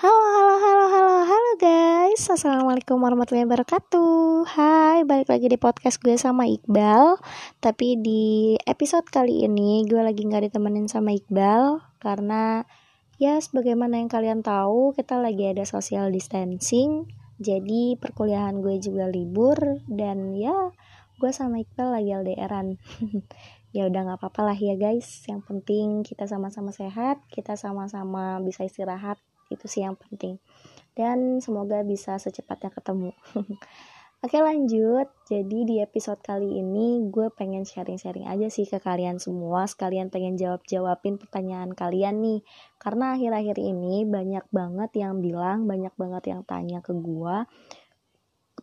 Halo, halo, halo, halo, halo guys. Assalamualaikum warahmatullahi wabarakatuh. Hai, balik lagi di podcast gue sama Iqbal. Tapi di episode kali ini gue lagi gak ditemenin sama Iqbal Karena ya sebagaimana yang kalian tahu Kita lagi ada social distancing. Jadi perkuliahan gue juga libur Dan ya gue sama Iqbal lagi LDRan. Ya udah nggak apa-apa lah ya guys. Yang penting kita sama-sama sehat kita sama-sama bisa istirahat itu sih yang penting. Dan semoga bisa secepatnya ketemu. Oke lanjut, jadi di episode kali ini gue pengen sharing-sharing aja sih ke kalian semua. Sekalian pengen jawab-jawabin pertanyaan kalian nih. Karena akhir-akhir ini banyak banget yang bilang, banyak banget yang tanya ke gue.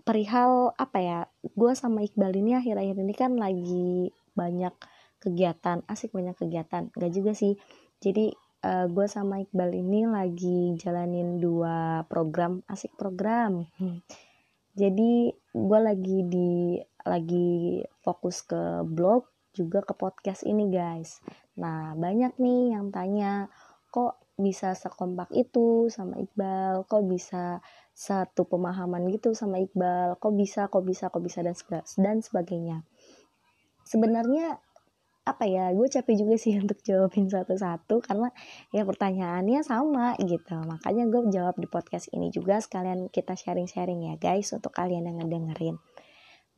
Perihal apa ya, gue sama Iqbal ini akhir-akhir ini kan lagi banyak kegiatan. Asik banyak kegiatan, gak juga sih. Jadi uh, gue sama Iqbal ini lagi jalanin dua program asik program. Jadi gue lagi di lagi fokus ke blog juga ke podcast ini guys. Nah banyak nih yang tanya kok bisa sekompak itu sama Iqbal? Kok bisa satu pemahaman gitu sama Iqbal? Kok bisa kok bisa kok bisa dan dan sebagainya. Sebenarnya apa ya gue capek juga sih untuk jawabin satu-satu karena ya pertanyaannya sama gitu. Makanya gue jawab di podcast ini juga sekalian kita sharing-sharing ya guys untuk kalian yang ngedengerin.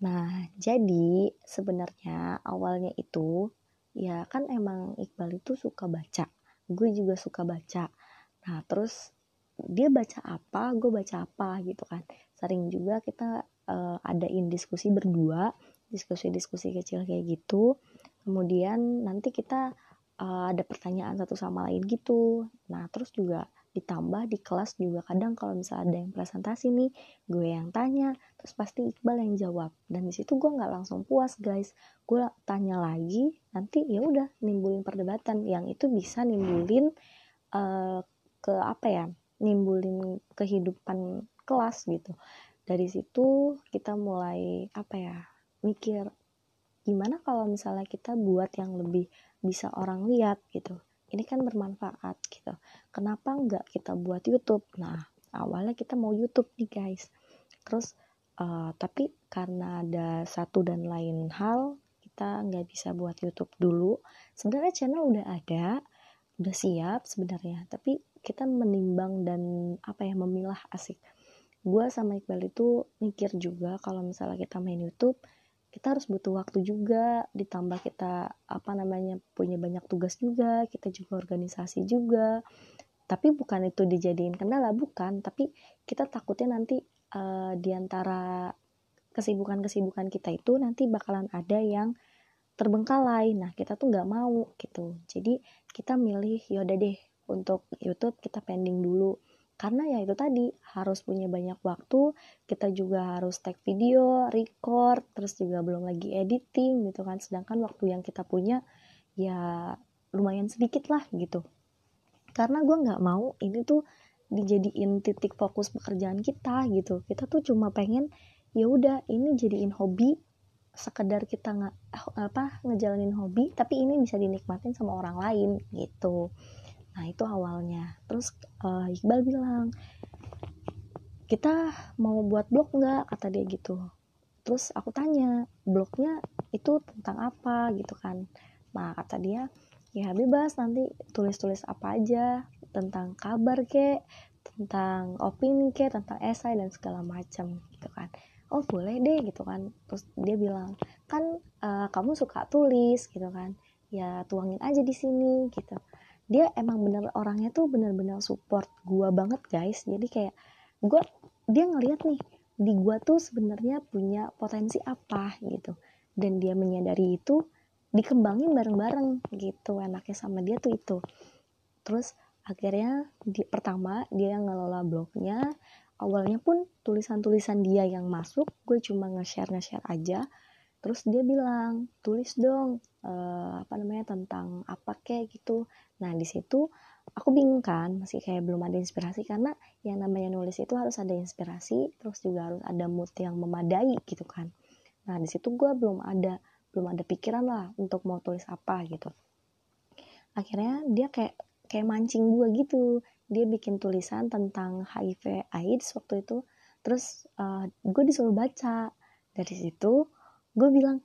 Nah jadi sebenarnya awalnya itu ya kan emang Iqbal itu suka baca gue juga suka baca. Nah terus dia baca apa gue baca apa gitu kan. Sering juga kita uh, adain diskusi berdua diskusi-diskusi kecil kayak gitu kemudian nanti kita uh, ada pertanyaan satu sama lain gitu. Nah terus juga ditambah di kelas juga. Kadang kalau misalnya ada yang presentasi nih gue yang tanya terus pasti Iqbal yang jawab. Dan di situ gue nggak langsung puas guys. Gue tanya lagi nanti ya udah nimbulin perdebatan. Yang itu bisa nimbulin uh, ke apa ya nimbulin kehidupan kelas gitu. Dari situ kita mulai apa ya mikir gimana kalau misalnya kita buat yang lebih bisa orang lihat gitu? Ini kan bermanfaat gitu. Kenapa nggak kita buat YouTube? Nah awalnya kita mau YouTube nih guys. Terus uh, tapi karena ada satu dan lain hal kita nggak bisa buat YouTube dulu. Sebenarnya channel udah ada udah siap sebenarnya. Tapi kita menimbang dan apa ya memilah asik. Gue sama Iqbal itu mikir juga kalau misalnya kita main YouTube kita harus butuh waktu juga ditambah kita apa namanya punya banyak tugas juga kita juga organisasi juga. Tapi bukan itu dijadiin kendala bukan. Tapi kita takutnya nanti uh, di antara kesibukan-kesibukan kita itu nanti bakalan ada yang terbengkalai. Nah kita tuh nggak mau gitu. Jadi kita milih yaudah deh untuk YouTube kita pending dulu karena ya itu tadi harus punya banyak waktu kita juga harus take video record terus juga belum lagi editing gitu kan. Sedangkan waktu yang kita punya ya lumayan sedikit lah gitu. Karena gue nggak mau ini tuh dijadiin titik fokus pekerjaan kita gitu. Kita tuh cuma pengen ya udah ini jadiin hobi sekedar kita nggak apa ngejalanin hobi tapi ini bisa dinikmatin sama orang lain gitu Nah itu awalnya. Terus uh, Iqbal bilang, kita mau buat blog nggak? Kata dia gitu. Terus aku tanya, blognya itu tentang apa gitu kan? Nah kata dia, ya bebas nanti tulis-tulis apa aja tentang kabar ke, tentang opini ke, tentang esai dan segala macam gitu kan. Oh boleh deh gitu kan. Terus dia bilang, kan uh, kamu suka tulis gitu kan? Ya tuangin aja di sini gitu dia emang bener orangnya tuh bener-bener support gua banget guys. Jadi kayak gua dia ngeliat nih di gua tuh sebenarnya punya potensi apa gitu. Dan dia menyadari itu dikembangin bareng-bareng gitu. Enaknya sama dia tuh itu. Terus akhirnya di pertama dia yang ngelola blognya. Awalnya pun tulisan-tulisan dia yang masuk gue cuma nge-share nge-share aja terus dia bilang tulis dong uh, apa namanya tentang apa kayak gitu. Nah di situ aku bingung kan masih kayak belum ada inspirasi karena yang namanya nulis itu harus ada inspirasi terus juga harus ada mood yang memadai gitu kan. Nah di situ gue belum ada belum ada pikiran lah untuk mau tulis apa gitu. Akhirnya dia kayak kayak mancing gue gitu. Dia bikin tulisan tentang HIV AIDS waktu itu. Terus uh, gue disuruh baca. Dari situ gue bilang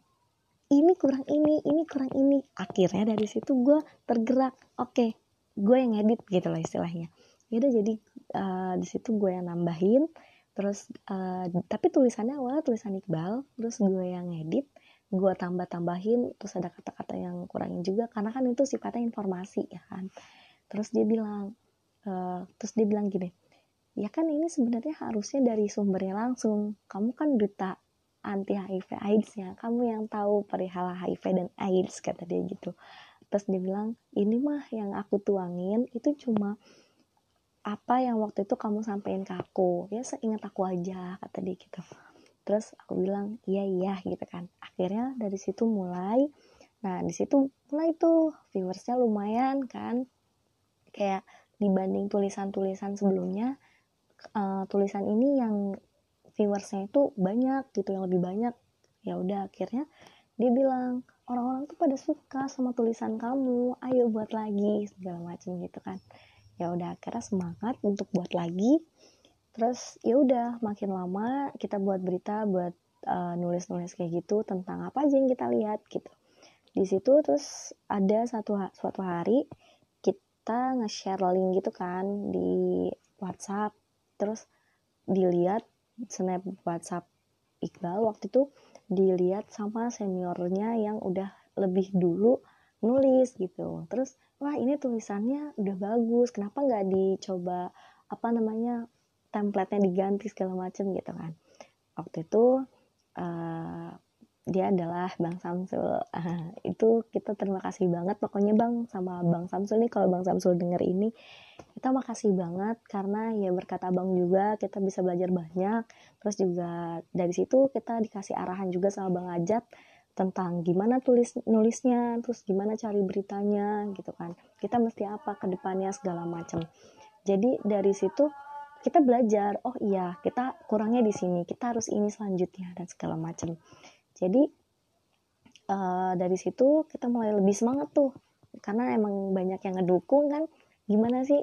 ini kurang ini ini kurang ini. Akhirnya dari situ gue tergerak. Oke okay, gue yang edit gitu lah istilahnya. Yaudah jadi uh, di situ gue yang nambahin terus uh, tapi tulisannya awalnya tulisan Iqbal terus gue yang edit gue tambah tambahin terus ada kata-kata yang kurangin juga karena kan itu sifatnya informasi ya kan. Terus dia bilang uh, terus dia bilang gini ya kan ini sebenarnya harusnya dari sumbernya langsung. Kamu kan duta anti HIV AIDS ya kamu yang tahu perihal HIV dan AIDS kata dia gitu. Terus dia bilang ini mah yang aku tuangin itu cuma apa yang waktu itu kamu sampaikan ke aku. Ya seingat aku aja kata dia gitu. Terus aku bilang iya iya gitu kan. Akhirnya dari situ mulai nah di situ mulai tuh viewersnya lumayan kan. Kayak dibanding tulisan-tulisan sebelumnya uh, tulisan ini yang viewersnya itu banyak gitu yang lebih banyak. Ya udah akhirnya dia bilang orang-orang tuh pada suka sama tulisan kamu ayo buat lagi segala macam gitu kan. Ya udah akhirnya semangat untuk buat lagi. Terus ya udah makin lama kita buat berita buat uh, nulis-nulis kayak gitu tentang apa aja yang kita lihat gitu. Di situ terus ada satu suatu hari kita nge-share link gitu kan di WhatsApp. Terus dilihat snap WhatsApp Iqbal waktu itu dilihat sama seniornya yang udah lebih dulu nulis gitu. Terus wah ini tulisannya udah bagus kenapa nggak dicoba apa namanya templatenya diganti segala macem gitu kan. Waktu itu uh, dia adalah Bang Samsul. Uh, itu kita terima kasih banget. Pokoknya Bang sama Bang Samsul nih kalau Bang Samsul denger ini kita makasih banget karena ya berkata abang juga kita bisa belajar banyak. Terus juga dari situ kita dikasih arahan juga sama bang Ajat tentang gimana tulis nulisnya terus gimana cari beritanya gitu kan. Kita mesti apa ke depannya segala macam. Jadi dari situ kita belajar oh iya kita kurangnya di sini kita harus ini selanjutnya dan segala macam jadi uh, dari situ kita mulai lebih semangat tuh. Karena emang banyak yang ngedukung kan. Gimana sih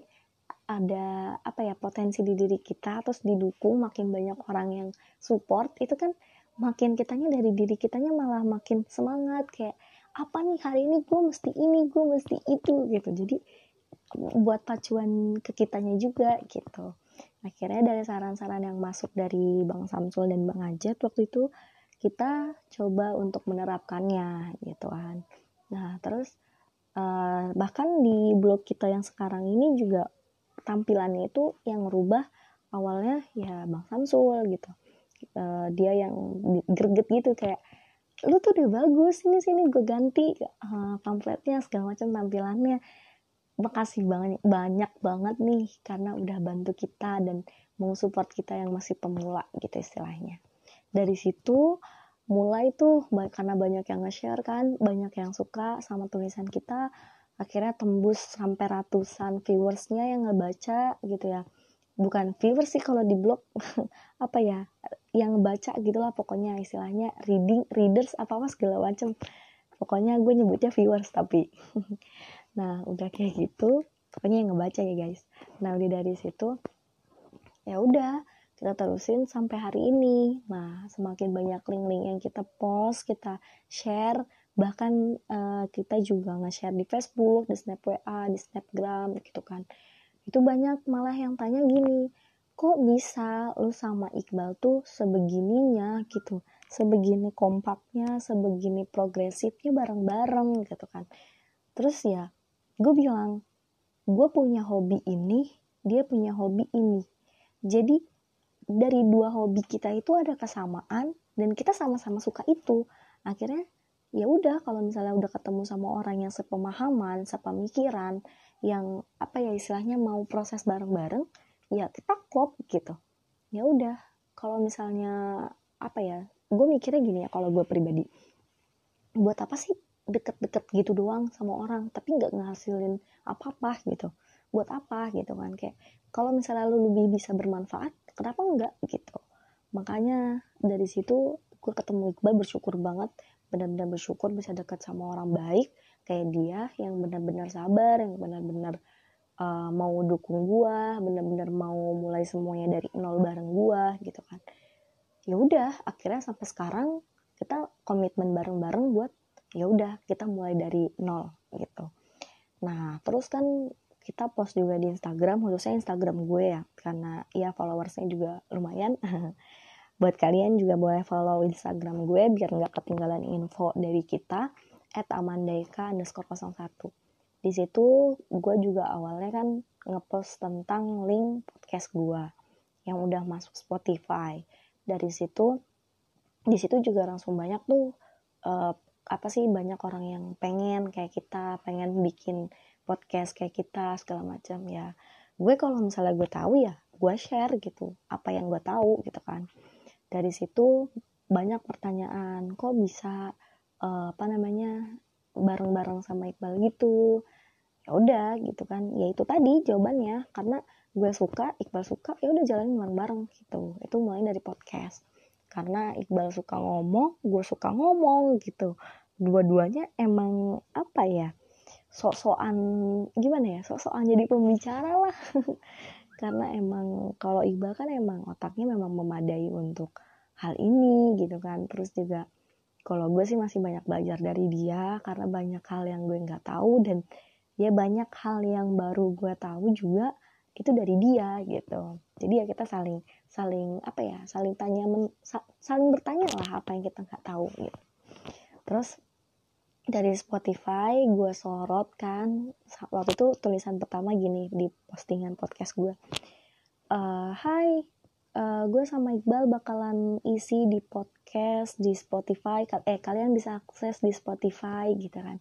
ada apa ya potensi di diri kita terus didukung makin banyak orang yang support itu kan makin kitanya dari diri kitanya malah makin semangat. Kayak apa nih hari ini? Gue mesti ini gue mesti itu gitu. Jadi buat pacuan ke kitanya juga gitu. Akhirnya dari saran-saran yang masuk dari Bang Samsul dan Bang Ajat waktu itu kita coba untuk menerapkannya gitu kan. Nah terus uh, bahkan di blog kita yang sekarang ini juga tampilannya itu yang rubah awalnya ya Bang Samsul gitu. Uh, dia yang greget gitu kayak lu tuh udah bagus ini sini gue ganti uh, pamfletnya segala macam tampilannya. Makasih banyak banyak banget nih karena udah bantu kita dan mau support kita yang masih pemula gitu istilahnya dari situ mulai tuh karena banyak yang nge-share kan banyak yang suka sama tulisan kita akhirnya tembus sampai ratusan viewersnya yang ngebaca gitu ya. Bukan viewers sih kalau di blog apa ya yang baca gitulah pokoknya istilahnya reading readers apa apa segala macam pokoknya gue nyebutnya viewers tapi. Nah udah kayak gitu pokoknya yang ngebaca ya guys. Nah udah dari situ ya udah kita terusin sampai hari ini nah semakin banyak link-link yang kita post kita share bahkan uh, kita juga nge-share di Facebook, di Snap WA, di Snapgram gitu kan. Itu banyak malah yang tanya gini, kok bisa lu sama Iqbal tuh sebegininya gitu, sebegini kompaknya, sebegini progresifnya bareng-bareng gitu kan. Terus ya, gue bilang, gue punya hobi ini, dia punya hobi ini. Jadi dari dua hobi kita itu ada kesamaan dan kita sama-sama suka itu. Akhirnya ya udah kalau misalnya udah ketemu sama orang yang sepemahaman, sepemikiran, yang apa ya istilahnya mau proses bareng-bareng, ya kita klop gitu. Ya udah, kalau misalnya apa ya, gue mikirnya gini ya kalau gue pribadi, buat apa sih deket-deket gitu doang sama orang, tapi nggak ngehasilin apa-apa gitu. Buat apa gitu kan kayak kalau misalnya lu lebih bisa bermanfaat, kenapa enggak gitu. Makanya dari situ gue ketemu Iqbal bersyukur banget benar-benar bersyukur bisa dekat sama orang baik kayak dia yang benar-benar sabar yang benar-benar uh, mau dukung gue bener-bener mau mulai semuanya dari nol bareng gue gitu kan ya udah akhirnya sampai sekarang kita komitmen bareng-bareng buat ya udah kita mulai dari nol gitu nah terus kan kita post juga di Instagram khususnya Instagram gue ya karena ya followersnya juga lumayan. Buat kalian juga boleh follow Instagram gue biar nggak ketinggalan info dari kita at amandaika underscore 01 di situ gue juga awalnya kan ngepost tentang link podcast gue yang udah masuk Spotify. Dari situ di situ juga langsung banyak tuh uh, apa sih banyak orang yang pengen kayak kita pengen bikin podcast kayak kita segala macam ya. Gue kalau misalnya gue tahu ya gue share gitu apa yang gue tahu gitu kan. Dari situ banyak pertanyaan kok bisa uh, apa namanya bareng-bareng sama Iqbal gitu. Ya udah gitu kan. Ya itu tadi jawabannya karena gue suka Iqbal suka ya udah jalanin bareng-bareng gitu. Itu mulai dari podcast. Karena Iqbal suka ngomong gue suka ngomong gitu. Dua-duanya emang apa ya sok-sokan gimana ya sok-sokan jadi pembicara lah. Karena emang kalau Iqbal kan emang otaknya memang memadai untuk hal ini gitu kan. Terus juga kalau gue sih masih banyak belajar dari dia karena banyak hal yang gue nggak tahu dan ya banyak hal yang baru gue tahu juga itu dari dia gitu. Jadi ya kita saling saling apa ya saling tanya men, saling bertanya lah apa yang kita nggak tahu gitu. Terus dari Spotify gue sorot kan waktu itu tulisan pertama gini di postingan podcast gue uh, Hai uh, gue sama Iqbal bakalan isi di podcast di Spotify. Eh kalian bisa akses di Spotify gitu kan.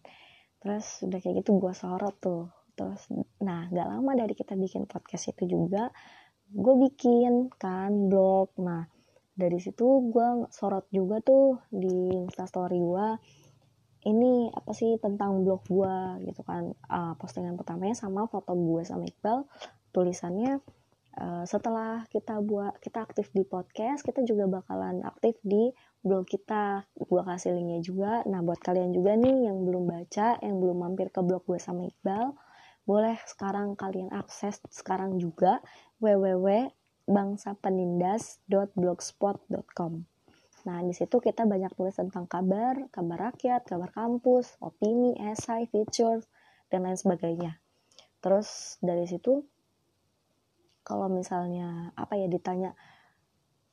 Terus udah kayak gitu gue sorot tuh. Terus nah gak lama dari kita bikin podcast itu juga gue bikin kan blog. Nah dari situ gue sorot juga tuh di instastory gue ini apa sih tentang blog gue gitu kan. Uh, postingan pertamanya sama foto gue sama Iqbal. Tulisannya uh, setelah kita buat kita aktif di podcast kita juga bakalan aktif di blog kita. Gue kasih linknya juga. Nah buat kalian juga nih yang belum baca yang belum mampir ke blog gue sama Iqbal boleh sekarang kalian akses sekarang juga www.bangsapenindas.blogspot.com Nah, di situ kita banyak tulis tentang kabar, kabar rakyat, kabar kampus, opini, esai, feature, dan lain sebagainya. Terus dari situ, kalau misalnya apa ya ditanya,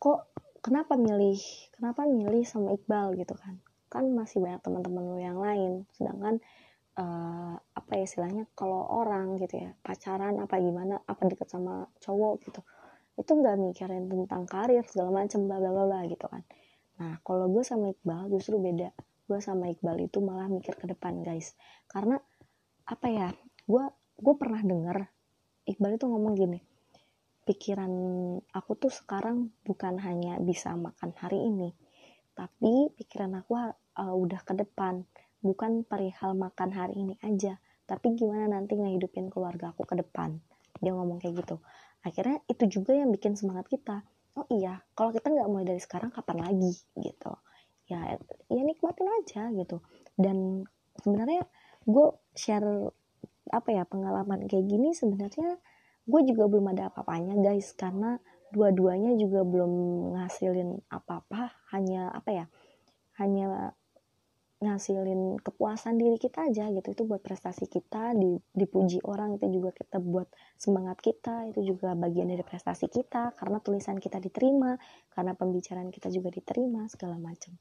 kok kenapa milih, kenapa milih sama Iqbal gitu kan? Kan masih banyak teman-teman lu yang lain. Sedangkan uh, apa ya istilahnya kalau orang gitu ya pacaran apa gimana, apa deket sama cowok gitu, itu nggak mikirin tentang karir segala macam bla bla bla gitu kan Nah, kalau gue sama Iqbal justru beda. Gue sama Iqbal itu malah mikir ke depan, guys. Karena apa ya? Gue gue pernah dengar Iqbal itu ngomong gini. Pikiran aku tuh sekarang bukan hanya bisa makan hari ini, tapi pikiran aku uh, udah ke depan, bukan perihal makan hari ini aja, tapi gimana nanti ngehidupin keluarga aku ke depan. Dia ngomong kayak gitu. Akhirnya itu juga yang bikin semangat kita oh iya kalau kita nggak mulai dari sekarang kapan lagi? Gitu. Ya ya nikmatin aja gitu. Dan sebenarnya gue share apa ya pengalaman kayak gini sebenarnya gue juga belum ada apa-apanya guys. Karena dua-duanya juga belum ngasilin apa-apa. Hanya apa ya hanya ngasilin kepuasan diri kita aja gitu. Itu buat prestasi kita dipuji orang itu juga kita buat semangat kita itu juga bagian dari prestasi kita. Karena tulisan kita diterima karena pembicaraan kita juga diterima segala macam.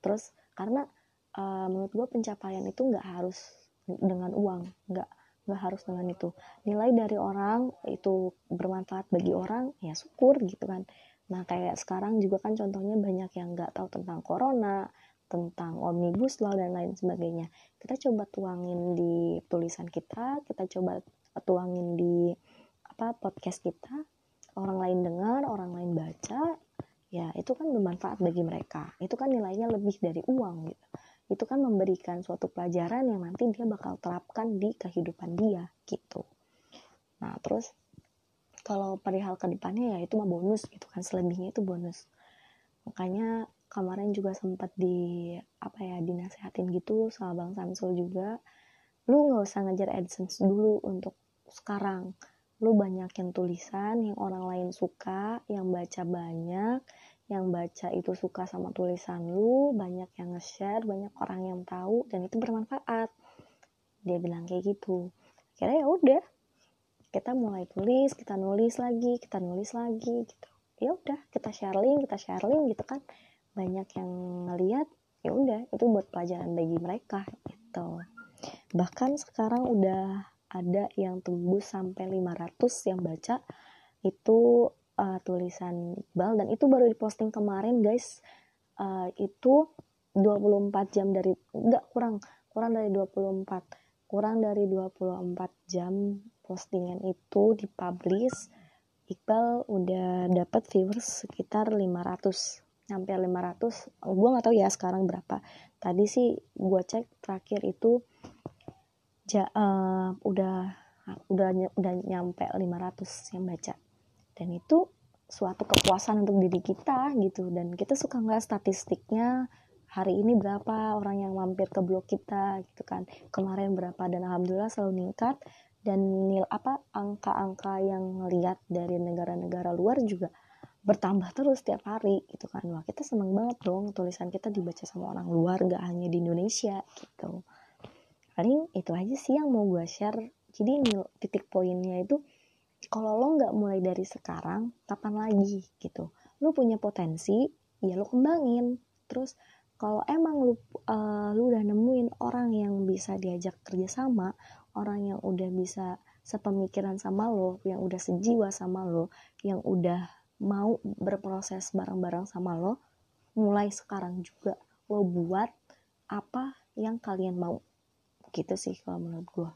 Terus karena uh, menurut gue pencapaian itu nggak harus dengan uang nggak nggak harus dengan itu. Nilai dari orang itu bermanfaat bagi orang ya syukur gitu kan. Nah kayak sekarang juga kan contohnya banyak yang nggak tahu tentang corona tentang omnibus law dan lain sebagainya. Kita coba tuangin di tulisan kita kita coba tuangin di apa podcast kita. Orang lain dengar orang lain baca ya itu kan bermanfaat bagi mereka. Itu kan nilainya lebih dari uang gitu. Itu kan memberikan suatu pelajaran yang nanti dia bakal terapkan di kehidupan dia gitu. Nah terus kalau perihal ke depannya ya itu mah bonus gitu kan. Selebihnya itu bonus. Makanya kemarin juga sempat di apa ya dinasehatin gitu sama bang Samsul juga. Lu nggak usah ngejar AdSense dulu untuk sekarang. Lu banyakin tulisan yang orang lain suka yang baca banyak yang baca itu suka sama tulisan lu banyak yang nge-share banyak orang yang tahu dan itu bermanfaat. Dia bilang kayak gitu. Kira ya udah kita mulai tulis kita nulis lagi kita nulis lagi gitu. Ya udah kita sharing kita sharing gitu kan banyak yang ngeliat ya udah itu buat pelajaran bagi mereka gitu. Bahkan sekarang udah ada yang tembus sampai 500 yang baca itu uh, tulisan Iqbal. Dan itu baru diposting kemarin guys. Uh, itu 24 jam dari enggak kurang kurang dari 24 kurang dari 24 jam postingan itu dipublish. Iqbal udah dapat viewers sekitar 500 hampir 500 gue nggak tahu ya sekarang berapa. Tadi sih gue cek terakhir itu ja, uh, udah udah udah nyampe 500 yang baca. Dan itu suatu kepuasan untuk diri kita gitu. Dan kita suka nggak statistiknya hari ini berapa orang yang mampir ke blog kita gitu kan. Kemarin berapa dan alhamdulillah selalu meningkat. Dan nil apa angka-angka yang lihat dari negara-negara luar juga bertambah terus setiap hari gitu kan. Wah kita seneng banget dong tulisan kita dibaca sama orang luar gak hanya di Indonesia gitu. Paling itu aja sih yang mau gue share. Jadi titik poinnya itu kalau lo nggak mulai dari sekarang kapan lagi gitu? Lo punya potensi ya lo kembangin. Terus kalau emang lu uh, lu udah nemuin orang yang bisa diajak kerjasama orang yang udah bisa sepemikiran sama lo yang udah sejiwa sama lo yang udah mau berproses bareng-bareng sama lo mulai sekarang juga lo buat apa yang kalian mau. Gitu sih kalau menurut gue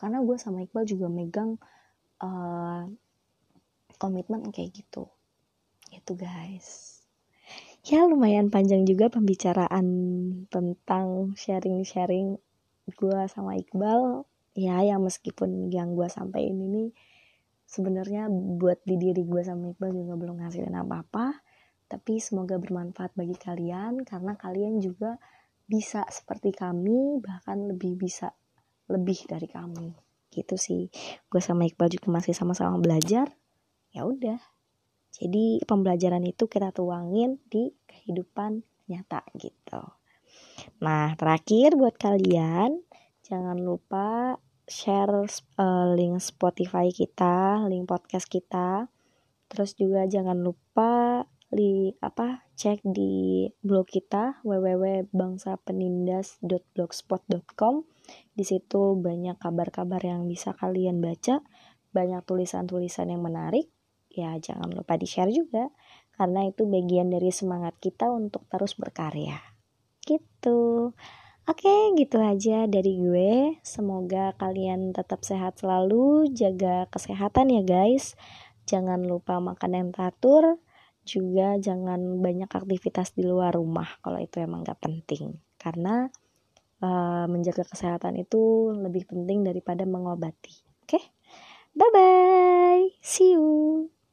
karena gue sama Iqbal juga megang uh, kayak gitu. Itu guys. Ya lumayan panjang juga pembicaraan tentang sharing-sharing gue sama Iqbal. Ya yang meskipun yang gue sampaikan ini sebenarnya buat di diri gue sama Iqbal juga belum ngasilin apa-apa tapi semoga bermanfaat bagi kalian karena kalian juga bisa seperti kami bahkan lebih bisa lebih dari kami. Gitu sih. Gue sama Iqbal juga masih sama-sama belajar. Ya udah. Jadi pembelajaran itu kita tuangin di kehidupan nyata gitu. Nah terakhir buat kalian jangan lupa share uh, link Spotify kita link podcast kita. Terus juga jangan lupa li apa cek di blog kita www.bangsapenindas.blogspot.com di situ banyak kabar-kabar yang bisa kalian baca banyak tulisan-tulisan yang menarik. Ya jangan lupa di share juga karena itu bagian dari semangat kita untuk terus berkarya. Gitu Oke, gitu aja dari gue. Semoga kalian tetap sehat selalu, jaga kesehatan ya guys. Jangan lupa makan yang teratur, juga jangan banyak aktivitas di luar rumah kalau itu emang gak penting karena uh, menjaga kesehatan itu lebih penting daripada mengobati oke okay? bye bye see you